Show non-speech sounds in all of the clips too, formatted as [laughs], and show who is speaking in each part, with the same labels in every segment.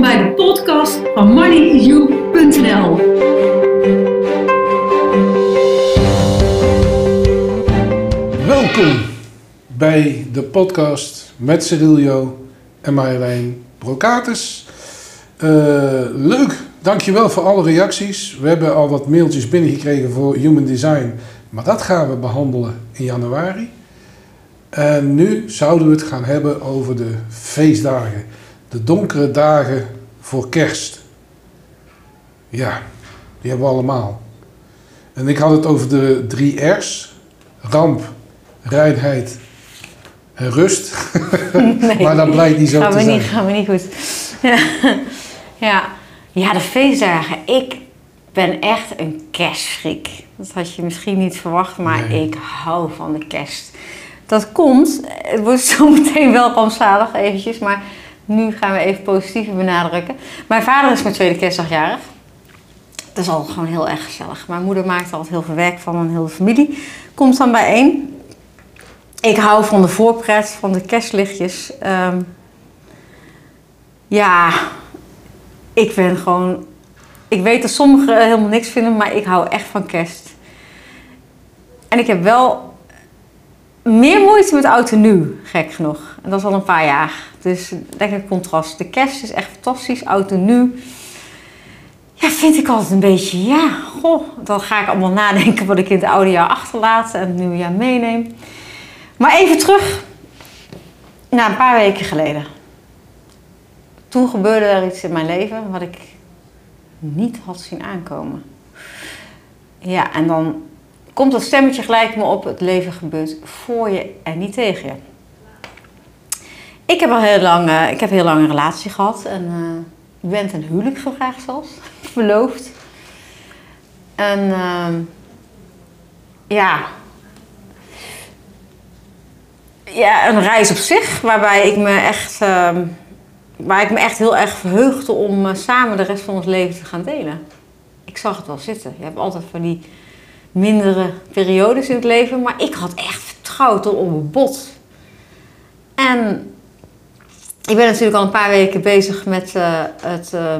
Speaker 1: welkom bij de podcast van moneyu.nl.
Speaker 2: Welkom bij de podcast met Cyrilio en Marjolein Brocatus. Uh, leuk, dankjewel voor alle reacties. We hebben al wat mailtjes binnengekregen voor Human Design, maar dat gaan we behandelen in januari. En nu zouden we het gaan hebben over de feestdagen. De donkere dagen voor kerst. Ja, die hebben we allemaal. En ik had het over de drie R's. Ramp, reinheid en rust. [laughs] Nee, maar dat blijkt niet zo
Speaker 3: gaan
Speaker 2: te
Speaker 3: we
Speaker 2: zijn.
Speaker 3: Niet, gaan we niet goed. ja. ja, de feestdagen. Ik ben echt een kerstfreak. Dat had je misschien niet verwacht, maar
Speaker 2: Nee.
Speaker 3: ik hou van de kerst. Dat komt, het wordt zo meteen wel rampzalig eventjes, maar nu gaan we even positiever benadrukken. Mijn vader is mijn tweede kerstdag jarig. Dat is al gewoon heel erg gezellig. Mijn moeder maakt altijd heel veel werk van en heel de familie komt dan bijeen. Ik hou van de voorpret, van de kerstlichtjes. Ehm, ja, ik ben gewoon... Ik weet dat sommigen helemaal niks vinden, maar ik hou echt van kerst. En ik heb wel meer moeite met oud nieuw, gek genoeg. En dat is al een paar jaar. Dus lekker contrast. De kerst is echt fantastisch, oud nieuw. Ja, vind ik altijd een beetje, ja, goh. Dan ga ik allemaal nadenken wat ik in het oude jaar achterlaat en het nieuwe jaar meeneem. Maar even terug naar een paar weken geleden. Toen gebeurde er iets in mijn leven wat ik niet had zien aankomen. Ja, en dan komt dat stemmetje gelijk me op. Het leven gebeurt voor je en niet tegen je. Ik heb al heel lang, eh, ik heb heel lang een relatie gehad. En ik ben ten huwelijk gevraagd zelfs. [laughs] Verloofd. En ehm, ja. Ja, een reis op zich. Waarbij ik me echt, ehm, waar ik me echt heel erg verheugde om eh, samen de rest van ons leven te gaan delen. Ik zag het wel zitten. Je hebt altijd van die mindere periodes in het leven. Maar ik had echt vertrouwd tot op een bot. En ik ben natuurlijk al een paar weken bezig met eh, het, eh,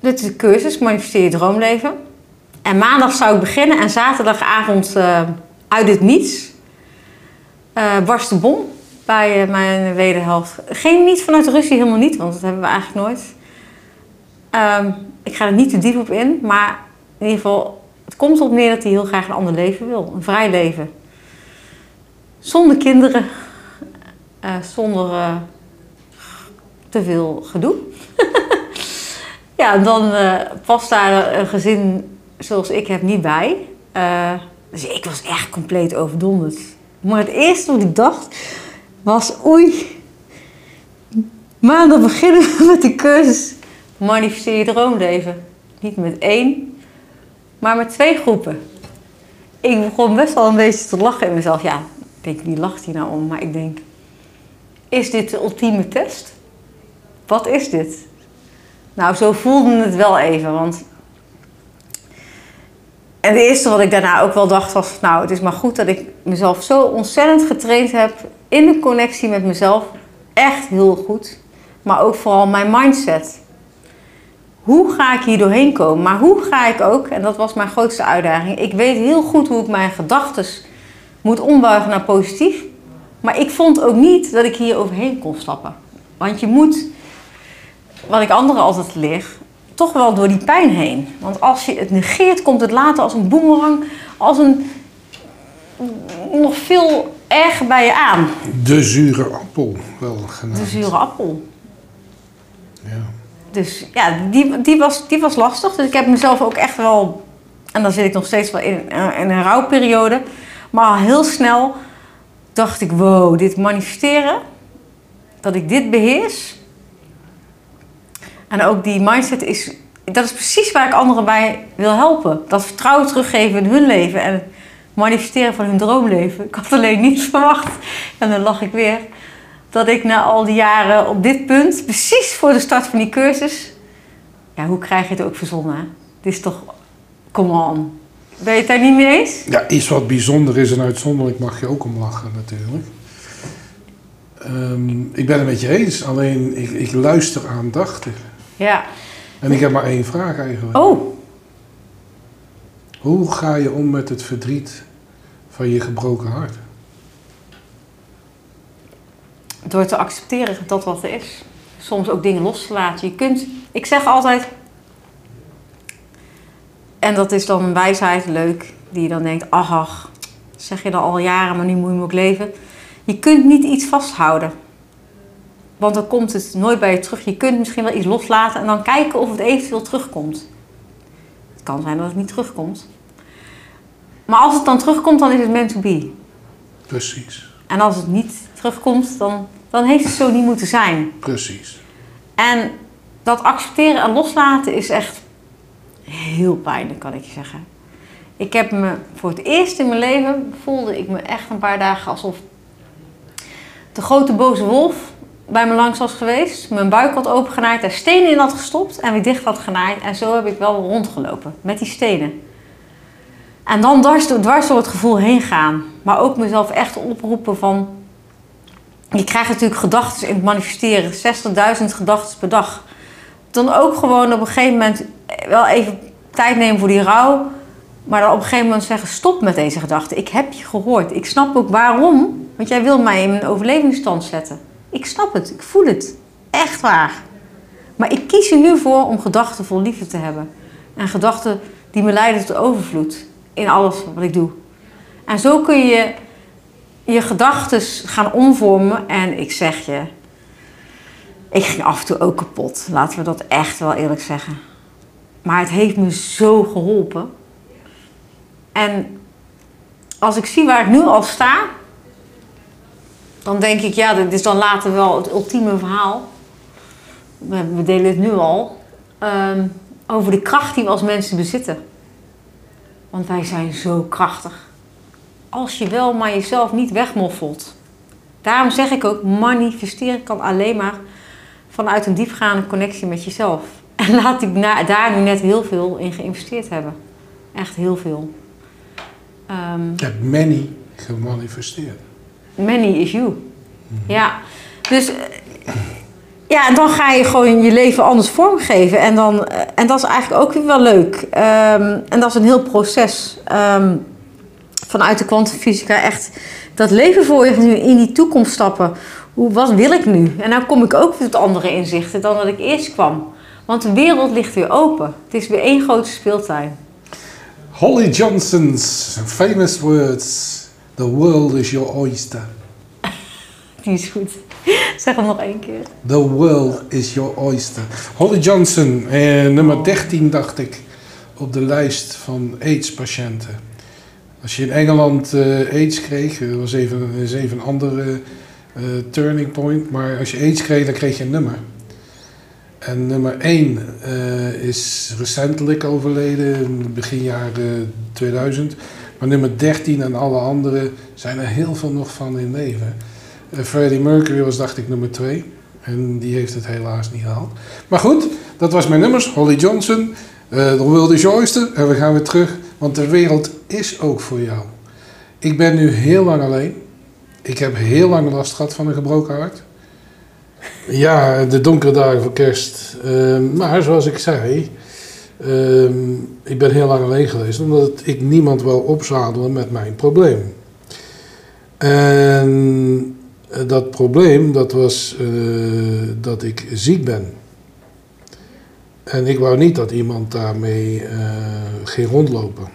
Speaker 3: met de cursus Manifesteer je droomleven. En maandag zou ik beginnen en zaterdagavond eh, uit het niets barst de bom bij mijn wederhelft. Geen niet vanuit Russie, helemaal niet, want dat hebben we eigenlijk nooit. Ehm, ik ga er niet te diep op in, maar in ieder geval, het komt erop neer dat hij heel graag een ander leven wil. Een vrij leven. Zonder kinderen, eh, zonder eh, te veel gedoe. [laughs] ja, dan eh, past daar een gezin zoals ik heb niet bij. Dus ik was echt compleet overdonderd. Maar het eerste wat ik dacht was, oei, maandag beginnen we [laughs] met de cursus Manifesteer je droomleven. Niet met één, maar met twee groepen. Ik begon best wel een beetje te lachen in mezelf. Ja, ik denk, wie lacht hier nou om? Maar ik denk, is dit de ultieme test? Wat is dit? Nou, zo voelde het wel even, want... En het eerste wat ik daarna ook wel dacht was... Nou, het is maar goed dat ik mezelf zo ontzettend getraind heb... in de connectie met mezelf. Echt heel goed. Maar ook vooral mijn mindset. Hoe ga ik hier doorheen komen? Maar hoe ga ik ook, en dat was mijn grootste uitdaging... Ik weet heel goed hoe ik mijn gedachten moet ombuigen naar positief. Maar ik vond ook niet dat ik hier overheen kon stappen. Want je moet, wat ik anderen altijd leer, toch wel door die pijn heen. Want als je het negeert, komt het later als een boemerang, als een nog veel erger bij je aan.
Speaker 2: De zure appel, wel genaamd.
Speaker 3: De zure appel. Dus ja, die, die, was, die was lastig. Dus ik heb mezelf ook echt wel, en dan zit ik nog steeds wel in, eh, in een rouwperiode. Maar al heel snel dacht ik, wow, dit manifesteren, dat ik dit beheers. En ook die mindset is, dat is precies waar ik anderen bij wil helpen. Dat vertrouwen teruggeven in hun leven en het manifesteren van hun droomleven. Ik had alleen niet verwacht, en dan lach ik weer, dat ik na al die jaren op dit punt, precies voor de start van die cursus, ja, hoe krijg je het ook verzonnen? hè? Dit is toch, come on. Ben je het daar niet mee eens?
Speaker 2: ja, iets wat bijzonder is en uitzonderlijk mag je ook om lachen natuurlijk. Eh, Ehm, ik ben het met je eens, alleen ik, ik luister aandachtig.
Speaker 3: Ja.
Speaker 2: En ik heb maar één vraag eigenlijk.
Speaker 3: Oh,
Speaker 2: Hoe ga je om met het verdriet van je gebroken hart?
Speaker 3: Door te accepteren dat wat er is. Soms ook dingen los te laten. Je kunt, ik zeg altijd, en dat is dan een wijsheid, leuk, die je dan denkt, ach, ach, zeg je dan al jaren, maar nu moet je hem ook leven. Je kunt niet iets vasthouden. Want dan komt het nooit bij je terug. Je kunt misschien wel iets loslaten en dan kijken of het eventueel terugkomt. Het kan zijn dat het niet terugkomt. Maar als het dan terugkomt, dan is het meant to be.
Speaker 2: Precies,
Speaker 3: En als het niet terugkomt, dan, dan heeft het zo niet moeten zijn.
Speaker 2: precies.
Speaker 3: En dat accepteren en loslaten is echt heel pijnlijk, kan ik je zeggen. Ik heb me voor het eerst in mijn leven voelde ik me echt een paar dagen alsof de grote boze wolf bij me langs was geweest. Mijn buik had opengenaaid, daar stenen in had gestopt en weer dicht had genaaid. En zo heb ik wel rondgelopen met die stenen. En dan dwars door, dwars door het gevoel heen gaan. Maar ook mezelf echt oproepen van... Je krijgt natuurlijk gedachten in het manifesteren. 60.000 gedachten per dag. Dan ook gewoon op een gegeven moment wel even tijd nemen voor die rouw. Maar dan op een gegeven moment zeggen: stop met deze gedachten. Ik heb je gehoord. Ik snap ook waarom. Want jij wil mij in een overlevingsstand zetten. Ik snap het. Ik voel het. Echt waar. Maar ik kies er nu voor om gedachten vol liefde te hebben. En gedachten die me leiden tot overvloed. In alles wat ik doe. En zo kun je je gedachten gaan omvormen. En ik zeg je, ik ging af en toe ook kapot. Laten we dat echt wel eerlijk zeggen. Maar het heeft me zo geholpen. En als ik zie waar ik nu al sta, dan denk ik, ja, dit is dan later wel het ultieme verhaal. We, delen het nu al. ehm, over de kracht die we als mensen bezitten. Want wij zijn zo krachtig. Als je wel maar jezelf niet wegmoffelt. Daarom zeg ik ook, manifesteren kan alleen maar vanuit een diepgaande connectie met jezelf. [laughs] En laat ik daar nu net heel veel in geïnvesteerd hebben. Echt heel veel. Ehm,
Speaker 2: Je hebt many gemanifesteerd.
Speaker 3: Many is you. Ja, dus eh, ja, en dan ga je gewoon je leven anders vormgeven. En, dan, eh, en dat is eigenlijk ook weer wel leuk. Ehm, en dat is een heel proces ehm, vanuit de kwantumfysica. Echt dat leven voor je nu in die toekomst stappen. Hoe, wat wil ik nu? En dan kom ik ook tot andere inzichten dan dat ik eerst kwam. Want de wereld ligt weer open. Het is weer één grote speeltuin.
Speaker 2: Holly Johnson's famous words. The world is your oyster. [laughs]
Speaker 3: Die is goed. Zeg hem nog één keer.
Speaker 2: The world is your oyster. Holly Johnson, eh, nummer 13 dacht ik, op de lijst van AIDS-patiënten. Als je in Engeland eh, AIDS kreeg, dat was even, een andere eh, turning point, maar als je AIDS kreeg, dan kreeg je een nummer. En nummer 1 eh, is recentelijk overleden, in begin jaren 2000. Maar nummer 13 en alle andere zijn er heel veel nog van in leven. Eh, Freddie Mercury was, dacht ik, nummer 2. En die heeft het helaas niet gehaald. Maar goed, dat was mijn nummers. Holly Johnson, eh The World is Your Oyster. En we gaan weer terug, want de wereld is ook voor jou. Ik ben nu heel lang alleen. Ik heb heel lang last gehad van een gebroken hart. Ja, de donkere dagen voor kerst. Ehm, maar zoals ik zei, ehm, ik ben heel lang alleen geweest omdat ik niemand wil opzadelen met mijn probleem. En eh, dat probleem, dat was eh, dat ik ziek ben. En ik wou niet dat iemand daarmee eh, ging rondlopen.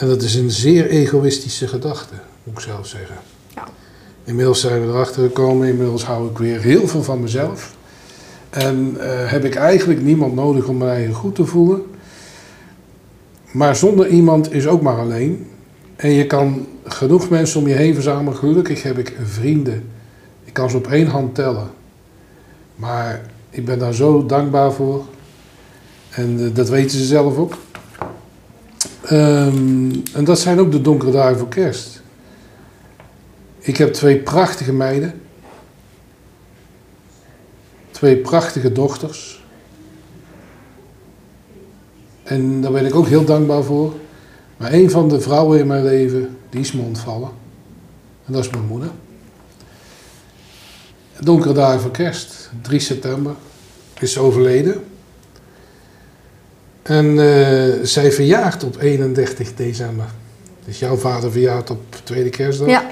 Speaker 2: En dat is een zeer egoïstische gedachte, moet ik zelf zeggen.
Speaker 3: Ja.
Speaker 2: Inmiddels zijn we erachter gekomen, inmiddels hou ik weer heel veel van mezelf. En eh, heb ik eigenlijk niemand nodig om eigen goed te voelen. Maar zonder iemand is ook maar alleen. En je kan genoeg mensen om je heen verzamelen. Gelukkig heb ik vrienden. Ik kan ze op één hand tellen. Maar ik ben daar zo dankbaar voor. En eh, dat weten ze zelf ook. Ehm, en dat zijn ook de donkere dagen voor kerst. Ik heb twee prachtige meiden. Twee prachtige dochters. En daar ben ik ook heel dankbaar voor. Maar een van de vrouwen in mijn leven, die is me ontvallen. En dat is mijn moeder. donkere dagen van kerst, 3 september, is ze overleden. En eh, zij verjaart op 31 december. Dus jouw vader verjaart op tweede kerstdag.
Speaker 3: Ja.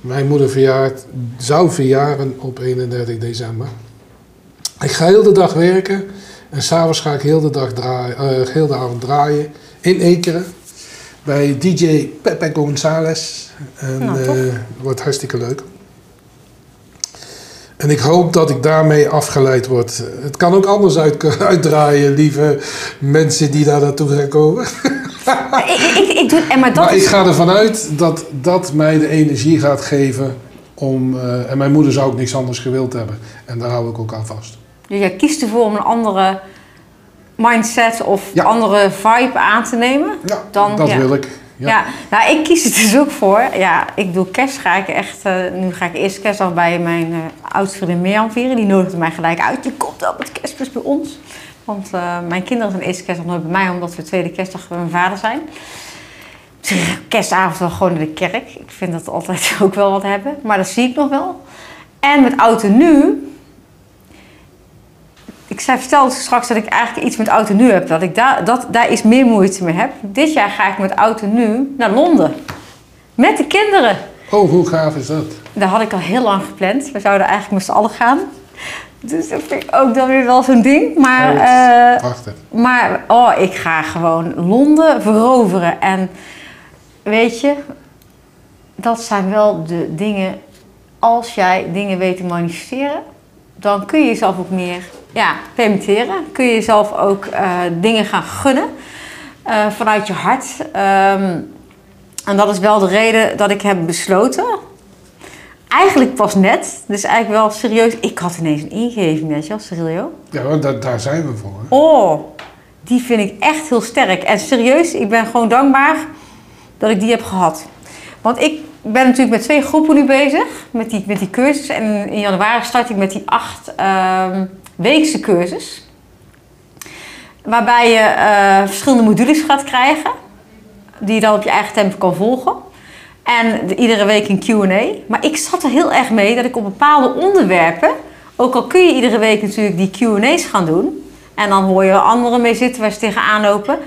Speaker 2: Mijn moeder verjaart, zou verjaren op 31 december. Ik ga heel de dag werken en s'avonds ga ik heel de, dag draaien, eh, heel de avond draaien in Ekeren bij DJ Pepe González. En
Speaker 3: Nou, tof.
Speaker 2: eh, wordt hartstikke leuk. En ik hoop dat ik daarmee afgeleid word. Het kan ook anders uit, uitdraaien, lieve mensen die daar naartoe gaan komen.
Speaker 3: ik, ik, ik doe, en maar dat
Speaker 2: maar ik ga ervan uit dat dat mij de energie gaat geven om... eh, en mijn moeder zou ook niks anders gewild hebben. En daar hou ik ook aan vast.
Speaker 3: jij kiest ervoor om een andere mindset of
Speaker 2: Ja.
Speaker 3: andere vibe aan te nemen.
Speaker 2: Ja,
Speaker 3: Dan-
Speaker 2: dat
Speaker 3: ja.
Speaker 2: wil ik.
Speaker 3: Ja. Nou ik kies het dus ook voor. Ja, ik doe kerst ga ik echt, eh, nu ga ik eerst kerstdag bij mijn eh oudste vriendin Mirjam vieren. Die nodigde mij gelijk uit. Je komt op het kerstfeest bij ons. Want eh, mijn kinderen zijn eerste kerstdag nooit bij mij, omdat we tweede kerstdag bij mijn vader zijn. Kerstavond wel gewoon naar de kerk. Ik vind dat altijd [laughs] ook wel wat hebben. Maar dat zie ik nog wel. En met en nu. Ik zei, vertelde straks dat ik eigenlijk iets met en nu heb. Dat ik daar, dat, daar iets meer moeite mee heb. Dit jaar ga ik met en nu naar Londen. Met de kinderen.
Speaker 2: Oh, hoe gaaf is dat?
Speaker 3: Daar had ik al heel lang gepland. We zouden eigenlijk met z'n allen gaan. Dus dat vind ik ook dan weer wel zo'n ding. Maar,
Speaker 2: Oh,
Speaker 3: eh, maar oh, ik ga gewoon Londen veroveren. En weet je, dat zijn wel de dingen. Als jij dingen weet te manifesteren, dan kun je jezelf ook meer ja, permitteren. Kun je jezelf ook eh, dingen gaan gunnen eh, vanuit je hart. Ehm, en dat is wel de reden dat ik heb besloten. Eigenlijk pas net, dus eigenlijk wel serieus. Ik had ineens een ingeving, weet je wel, Cirilio.
Speaker 2: Ja, want daar, daar zijn we voor. hè.
Speaker 3: Oh, die vind ik echt heel sterk. En serieus, ik ben gewoon dankbaar dat ik die heb gehad. Want ik ben natuurlijk met twee groepen nu bezig, met die, met die cursus. En in januari start ik met die acht ehm, weekse cursus. Waarbij je eh, verschillende modules gaat krijgen, die je dan op je eigen tempo kan volgen. En de- iedere week een Q&A. Maar ik zat er heel erg mee dat ik op bepaalde onderwerpen... Ook al kun je iedere week natuurlijk die Q&A's gaan doen... en dan hoor je anderen mee zitten waar ze tegenaan lopen...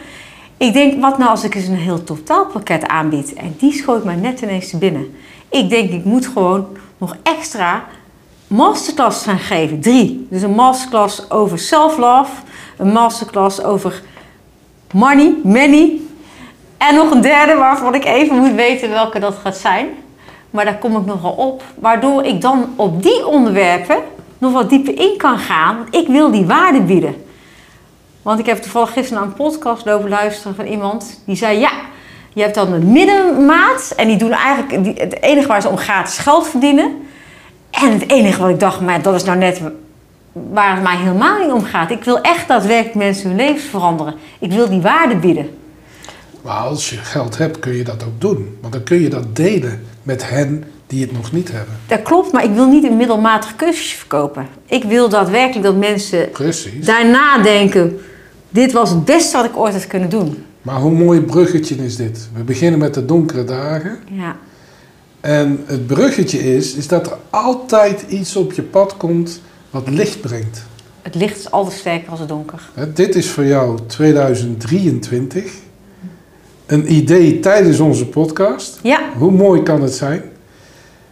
Speaker 3: Ik denk, wat nou als ik eens een heel totaalpakket aanbied? En die schoot mij net ineens binnen. Ik denk, ik moet gewoon nog extra masterclasses gaan geven. Drie. Dus een masterclass over self-love. Een masterclass over money, money. En nog een derde waarvan ik even moet weten welke dat gaat zijn. Maar daar kom ik nogal op. Waardoor ik dan op die onderwerpen nog wat dieper in kan gaan. Ik wil die waarde bieden. Want ik heb toevallig gisteren naar een podcast lopen luisteren van iemand die zei: Ja, je hebt dan een middenmaat. En die doen eigenlijk het enige waar ze om gaat is geld verdienen. En het enige wat ik dacht, maar dat is nou net waar het mij helemaal niet om gaat. Ik wil echt daadwerkelijk mensen hun levens veranderen. Ik wil die waarde bieden.
Speaker 2: Maar als je geld hebt, kun je dat ook doen. Want dan kun je dat delen met hen die het nog niet hebben.
Speaker 3: Dat klopt, maar ik wil niet een middelmatig cursusje verkopen. Ik wil daadwerkelijk dat mensen
Speaker 2: Precies.
Speaker 3: daarna denken: dit was het beste wat ik ooit had kunnen doen.
Speaker 2: Maar hoe mooi bruggetje is dit? We beginnen met de donkere dagen.
Speaker 3: Ja,
Speaker 2: En het bruggetje is, is dat er altijd iets op je pad komt wat licht brengt.
Speaker 3: het licht is altijd sterker als het donker.
Speaker 2: Hè, Dit is voor jou 2023. Een idee tijdens onze podcast.
Speaker 3: Ja,
Speaker 2: Hoe mooi kan het zijn?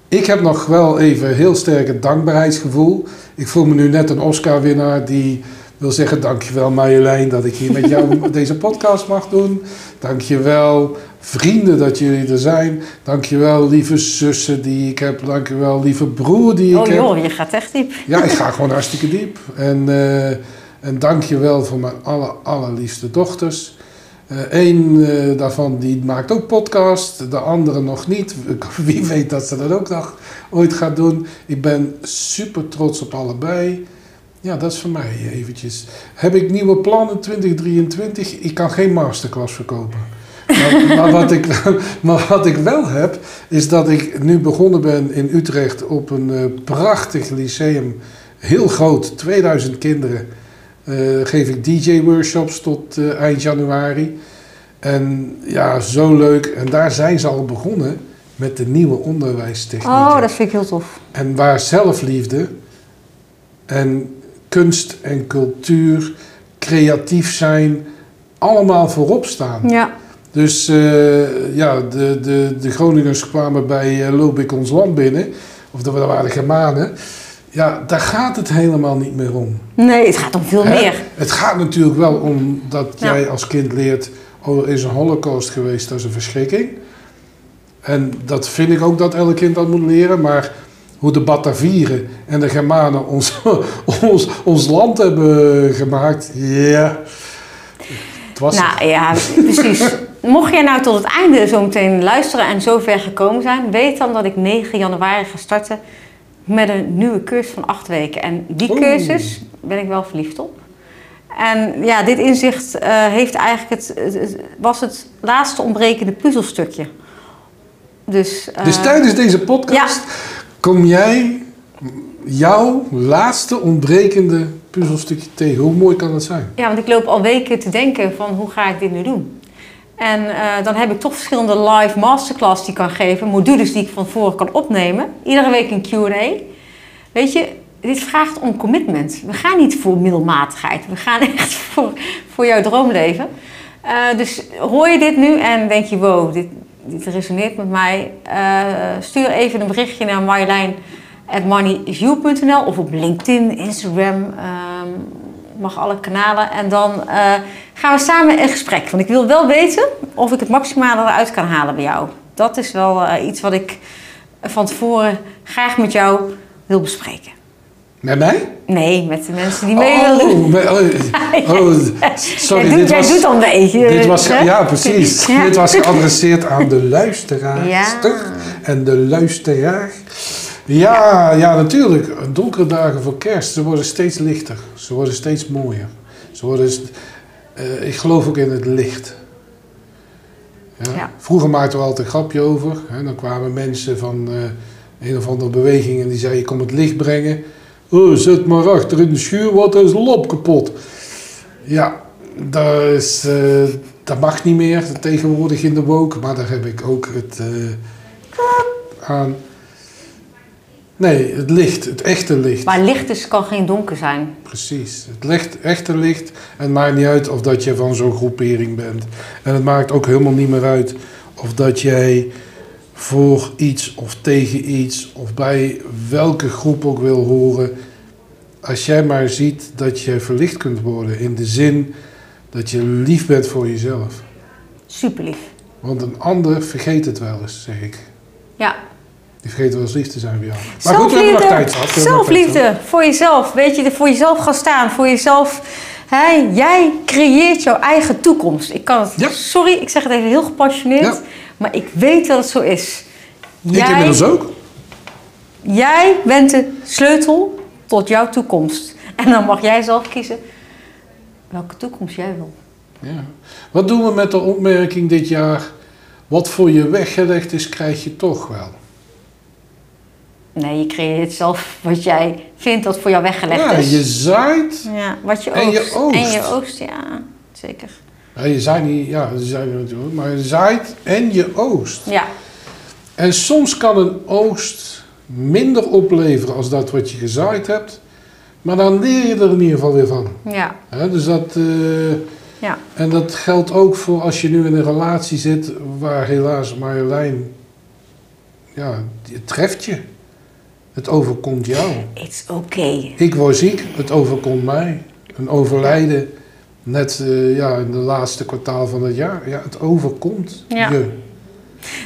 Speaker 2: Ik heb nog wel even heel sterk het dankbaarheidsgevoel. Ik voel me nu net een Oscar-winnaar die wil zeggen: Dankjewel Marjolein dat ik hier met jou [laughs] deze podcast mag doen. Dankjewel vrienden dat jullie er zijn. Dankjewel lieve zussen die ik heb. Dankjewel lieve broer die ik
Speaker 3: oh
Speaker 2: heb.
Speaker 3: joh, je gaat echt diep.
Speaker 2: Ja, ik ga gewoon hartstikke diep. En, eh en dank je wel voor mijn aller, allerliefste dochters. Eén daarvan die maakt ook podcast, de andere nog niet. [laughs] Wie weet dat ze dat ook nog ooit gaat doen. Ik ben super trots op allebei. Ja, dat is voor mij eventjes. Heb ik nieuwe plannen 2023? Ik kan geen masterclass verkopen. Maar, [laughs] maar, wat ik, maar wat ik wel heb, is dat ik nu begonnen ben in Utrecht op een eh, prachtig lyceum. Heel groot, 2000 kinderen. Eh, geef ik DJ-workshops tot eh, eind januari. En ja, zo leuk. En daar zijn ze al begonnen met de nieuwe onderwijstechnieken.
Speaker 3: Oh, dat vind ik heel tof.
Speaker 2: En waar zelfliefde en kunst en cultuur, creatief zijn, allemaal voorop staan.
Speaker 3: Ja.
Speaker 2: Dus eh, ja, de, de, de Groningers kwamen bij uh, Loop ik ons land binnen, of dat waren de Germanen. Ja, daar gaat het helemaal niet meer om.
Speaker 3: Nee, het gaat om veel
Speaker 2: Hè?
Speaker 3: meer.
Speaker 2: Het gaat natuurlijk wel om dat
Speaker 3: Ja.
Speaker 2: jij als kind leert, oh, er is een holocaust geweest, dat is een verschrikking. En dat vind ik ook dat elk kind dat moet leren, maar hoe de Batavieren en de Germanen ons, [laughs] ons, ons land hebben gemaakt, ja. Het was
Speaker 3: Nou ja, precies. [laughs] Mocht jij nou tot het einde zo meteen luisteren en zo ver gekomen zijn, weet dan dat ik 9 januari ga starten met een nieuwe cursus van 8 weken. En die
Speaker 2: Oeh.
Speaker 3: cursus ben ik wel verliefd op. En ja, dit inzicht eh, heeft eigenlijk het, het- het- was het laatste ontbrekende puzzelstukje. Dus, eh,
Speaker 2: Dus tijdens deze podcast kom jij jouw laatste ontbrekende puzzelstukje tegen. Hoe mooi kan dat zijn?
Speaker 3: Ja, want ik loop al weken te denken van hoe ga ik dit nu doen? En eh, dan heb ik toch verschillende live masterclass die ik kan geven, modules die ik van voren kan opnemen. Iedere week een Q&A. Weet je, dit vraagt om commitment. We gaan niet voor middelmatigheid. We gaan [laughs] echt voor, voor jouw droomleven. Eh, dus hoor je dit nu en denk je, wow, dit, dit resoneert met mij. eh, stuur even een berichtje naar marjolein.moneyisyou.nl of op LinkedIn, Instagram. ehm, mag alle kanalen. En dan eh, gaan we samen in gesprek. Want ik wil wel weten of ik het maximale eruit kan halen bij jou. Dat is wel eh, iets wat ik van tevoren graag met jou wil bespreken.
Speaker 2: Met mij?
Speaker 3: Nee, met de mensen die mee.
Speaker 2: Oh, met- oh, [laughs] oh, sorry,
Speaker 3: jij doet,
Speaker 2: dit
Speaker 3: jij
Speaker 2: was...
Speaker 3: doet al een beetje.
Speaker 2: Dit was,
Speaker 3: hè?
Speaker 2: ja, precies.
Speaker 3: Ja.
Speaker 2: Dit was geadresseerd aan de luisteraar
Speaker 3: Ja.
Speaker 2: en de luisteraar. Ja, ja, natuurlijk. Donkere dagen voor kerst, ze worden steeds lichter. Ze worden steeds mooier. Ze worden, eh, ik geloof ook in het licht. Ja? Vroeger maakten we altijd een grapje over. Hè? Dan kwamen mensen van eh, een of andere beweging en die zeiden: Ik kom het licht brengen. Oh, zet maar achter in de schuur, wat is de lop kapot. Ja, dat, is, eh, dat mag niet meer tegenwoordig in de woke, maar daar heb ik ook het eh, aan. Nee, het licht, het echte licht.
Speaker 3: Maar licht is, kan geen donker zijn.
Speaker 2: Precies, het licht, echte licht. En het maakt niet uit of dat je van zo'n groepering bent. En het maakt ook helemaal niet meer uit of dat jij voor iets of tegen iets of bij welke groep ook wil horen. Als jij maar ziet dat je verlicht kunt worden in de zin dat je lief bent voor jezelf.
Speaker 3: Super lief.
Speaker 2: Want een ander vergeet het wel eens, zeg ik.
Speaker 3: Ja.
Speaker 2: Die vergeet wel eens lief te zijn voor jou. Maar goed, hebben nog tijd gehad. We hebben nog tijd gehad.
Speaker 3: Zelfliefde voor jezelf. Weet je, voor jezelf gaan staan. Voor jezelf. Hè, jij creëert jouw eigen toekomst. Ik kan het,
Speaker 2: Ja.
Speaker 3: sorry, ik zeg het even heel gepassioneerd.
Speaker 2: Ja.
Speaker 3: Maar ik weet dat het zo is.
Speaker 2: Ik inmiddels ook.
Speaker 3: Jij bent de sleutel tot jouw toekomst. En dan mag jij zelf kiezen welke toekomst jij wil.
Speaker 2: Ja. Wat doen we met de opmerking dit jaar? Wat voor je weggelegd is, krijg je toch wel.
Speaker 3: Nee, je creëert zelf wat jij vindt dat voor jou weggelegd
Speaker 2: Ja,
Speaker 3: is.
Speaker 2: je zaait.
Speaker 3: Ja, wat je
Speaker 2: En je
Speaker 3: oogst.
Speaker 2: oogst.
Speaker 3: En je oogst, ja, zeker.
Speaker 2: Ja, je zaait niet, ja, je zaait natuurlijk, maar je zaait en je oogst.
Speaker 3: Ja,
Speaker 2: En soms kan een oogst minder opleveren als dat wat je gezaaid hebt. Maar dan leer je er in ieder geval weer van.
Speaker 3: ja,
Speaker 2: Hè, dus dat, eh,
Speaker 3: ja.
Speaker 2: en dat geldt ook voor als je nu in een relatie zit waar helaas Marjolein, ja, het treft je. Het overkomt jou.
Speaker 3: It's okay.
Speaker 2: Ik word ziek, het overkomt mij. Een overlijden, net eh, ja, in de laatste kwartaal van het jaar. Ja, het overkomt
Speaker 3: Ja.
Speaker 2: je.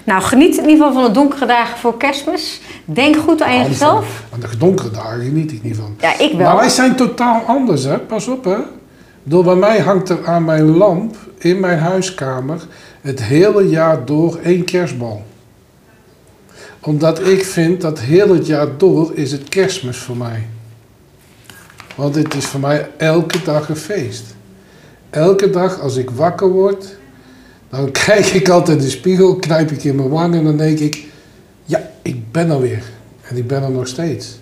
Speaker 3: Nou, geniet in ieder geval van de donkere dagen voor kerstmis. Denk goed aan
Speaker 2: Aan
Speaker 3: jezelf.
Speaker 2: Aan de donkere dagen geniet ik niet van.
Speaker 3: Ja, ik wel.
Speaker 2: Maar wij zijn totaal anders, hè? Pas op, hè? Door bij mij hangt er aan mijn lamp in mijn huiskamer het hele jaar door één kerstbal. Omdat ik vind dat heel het jaar door is het kerstmis voor mij. Want het is voor mij elke dag een feest. Elke dag als ik wakker word, dan [laughs] kijk ik altijd in de spiegel, knijp ik in mijn wang en dan denk ik, ja, ik ben er weer. En ik ben er nog steeds.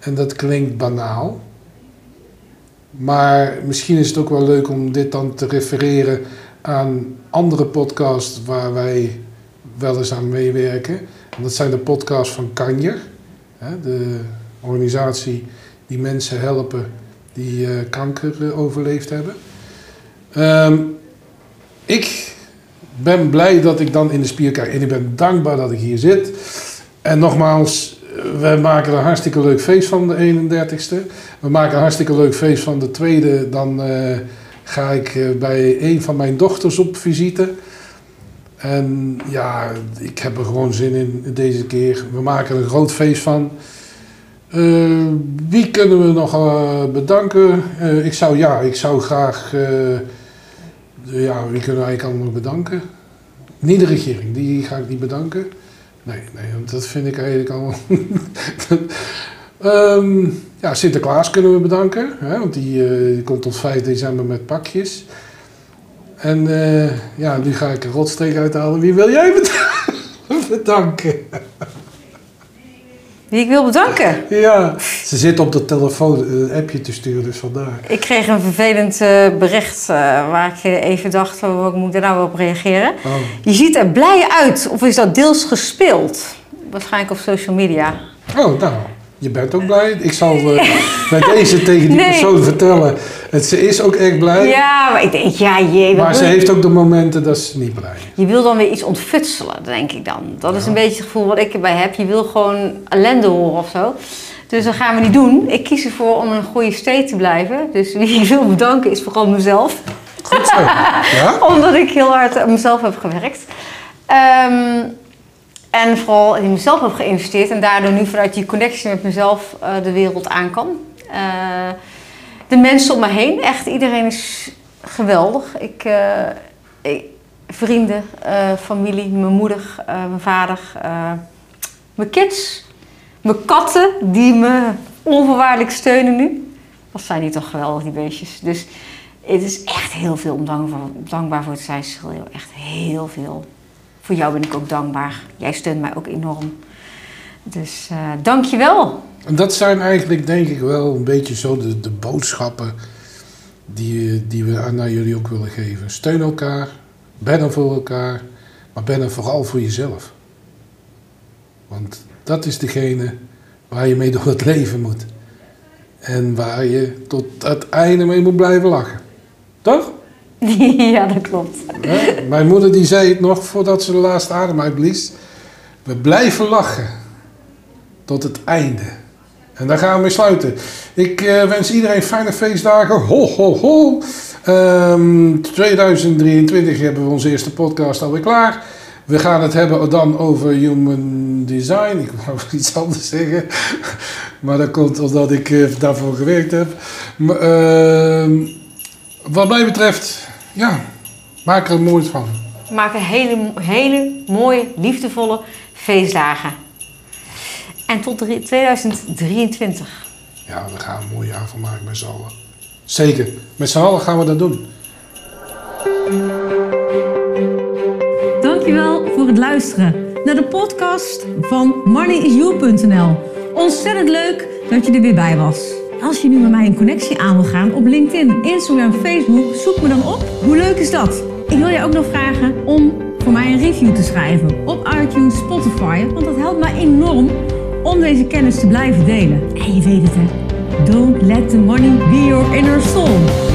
Speaker 2: En dat klinkt banaal. Maar misschien is het ook wel leuk om dit dan te refereren aan andere podcasts waar wij wel eens aan meewerken. En dat zijn de podcasts van Kanjer. De organisatie die mensen helpen die eh, kanker eh, overleefd hebben. Ehm, ik ben blij dat ik dan in de spier kijk. En ik ben dankbaar dat ik hier zit. En nogmaals, eh, we maken een hartstikke leuk feest van de 31ste. We maken een hartstikke leuk feest van de tweede. Dan eh, ga ik eh, bij een van mijn dochters op visite. En ja, ik heb er gewoon zin in deze keer. We maken er een groot feest van. Wie kunnen we nog bedanken? Ik zou, ja, ik zou graag... ja, wie kunnen eigenlijk allemaal bedanken? Niet de regering, die ga ik niet bedanken. Nee, nee, dat vind ik eigenlijk allemaal... [laughs] Ehm, ja, Sinterklaas kunnen we bedanken, hè, want die, eh, komt tot 5 december met pakjes. En eh, ja, nu ga ik een rotstreek uithalen. Wie wil jij bed- [laughs] bedanken?
Speaker 3: Wie ik wil bedanken.
Speaker 2: Ja, ze zit op de telefoon een appje te sturen, dus vandaar.
Speaker 3: Ik kreeg een vervelend eh, bericht eh, waar ik eh, even dacht, oh, hoe moet ik daar nou op reageren?
Speaker 2: Oh.
Speaker 3: Je ziet er blij uit, of is dat deels gespeeld? Waarschijnlijk op social media.
Speaker 2: oh, nou, je bent ook blij. Ik zal eh, [laughs] bij deze tegen die
Speaker 3: Nee.
Speaker 2: persoon vertellen. Het, ze is ook echt blij,
Speaker 3: Ja, maar ik denk, ja jee,
Speaker 2: maar ze
Speaker 3: je?
Speaker 2: heeft ook de momenten dat ze niet blij is.
Speaker 3: Je wil dan weer iets ontfutselen, denk ik dan. Dat is een beetje het gevoel wat ik erbij heb. Je wil gewoon ellende horen of zo. Dus dat gaan we niet doen. Ik kies ervoor om een goede state te blijven. Dus wie ik wil bedanken is vooral mezelf.
Speaker 2: Goed zo. Ja? [laughs]
Speaker 3: Omdat ik heel hard aan mezelf heb gewerkt. Ehm, en vooral in mezelf heb geïnvesteerd. En daardoor nu vanuit die connectie met mezelf eh, de wereld aan kan. Eh, de mensen om me heen, echt iedereen is geweldig. Ik, eh, vrienden, familie, mijn moeder, mijn vader, mijn kids, mijn katten die me onvoorwaardelijk steunen nu. Wat zijn die toch geweldig, die beestjes. Dus het is echt heel veel om dankbaar, dankbaar voor te zijn. Echt heel veel. Voor jou ben ik ook dankbaar. Jij steunt mij ook enorm. Dus eh dank je wel.
Speaker 2: En dat zijn eigenlijk denk ik wel een beetje zo de, de boodschappen die, eh, die we aan jullie ook willen geven. Steun elkaar, ben er voor elkaar, maar ben er vooral voor jezelf. Want dat is degene waar je mee door het leven moet. En waar je tot het einde mee moet blijven lachen. Toch? [laughs]
Speaker 3: ja, dat klopt.
Speaker 2: Mijn moeder die zei het nog voordat ze de laatste adem uitblies. We blijven lachen. Tot het einde. En daar gaan we mee sluiten. Ik eh, wens iedereen fijne feestdagen. Ho, ho, ho. Ehm, 2023 hebben we onze eerste podcast alweer klaar. We gaan het hebben dan over human design. Ik wou [laughs] iets anders zeggen. Maar dat komt omdat ik eh, daarvoor gewerkt heb. Maar, ehm, wat mij betreft, ja, maak er een moois van.
Speaker 3: Maak een hele, hele mooie, liefdevolle feestdagen. En tot drie- 2023.
Speaker 2: Ja, we gaan een mooi jaar van maken met z'n allen. Zeker, met z'n allen gaan we dat doen.
Speaker 1: Dankjewel voor het luisteren naar de podcast van moneyisyou.nl. Ontzettend leuk dat je er weer bij was. Als je nu met mij een connectie aan wil gaan op LinkedIn, Instagram, Facebook, zoek me dan op. Hoe leuk is dat? Ik wil je ook nog vragen om voor mij een review te schrijven op iTunes, Spotify, want dat helpt mij enorm om deze kennis te blijven delen. En je weet het hè, don't let the money be your inner soul.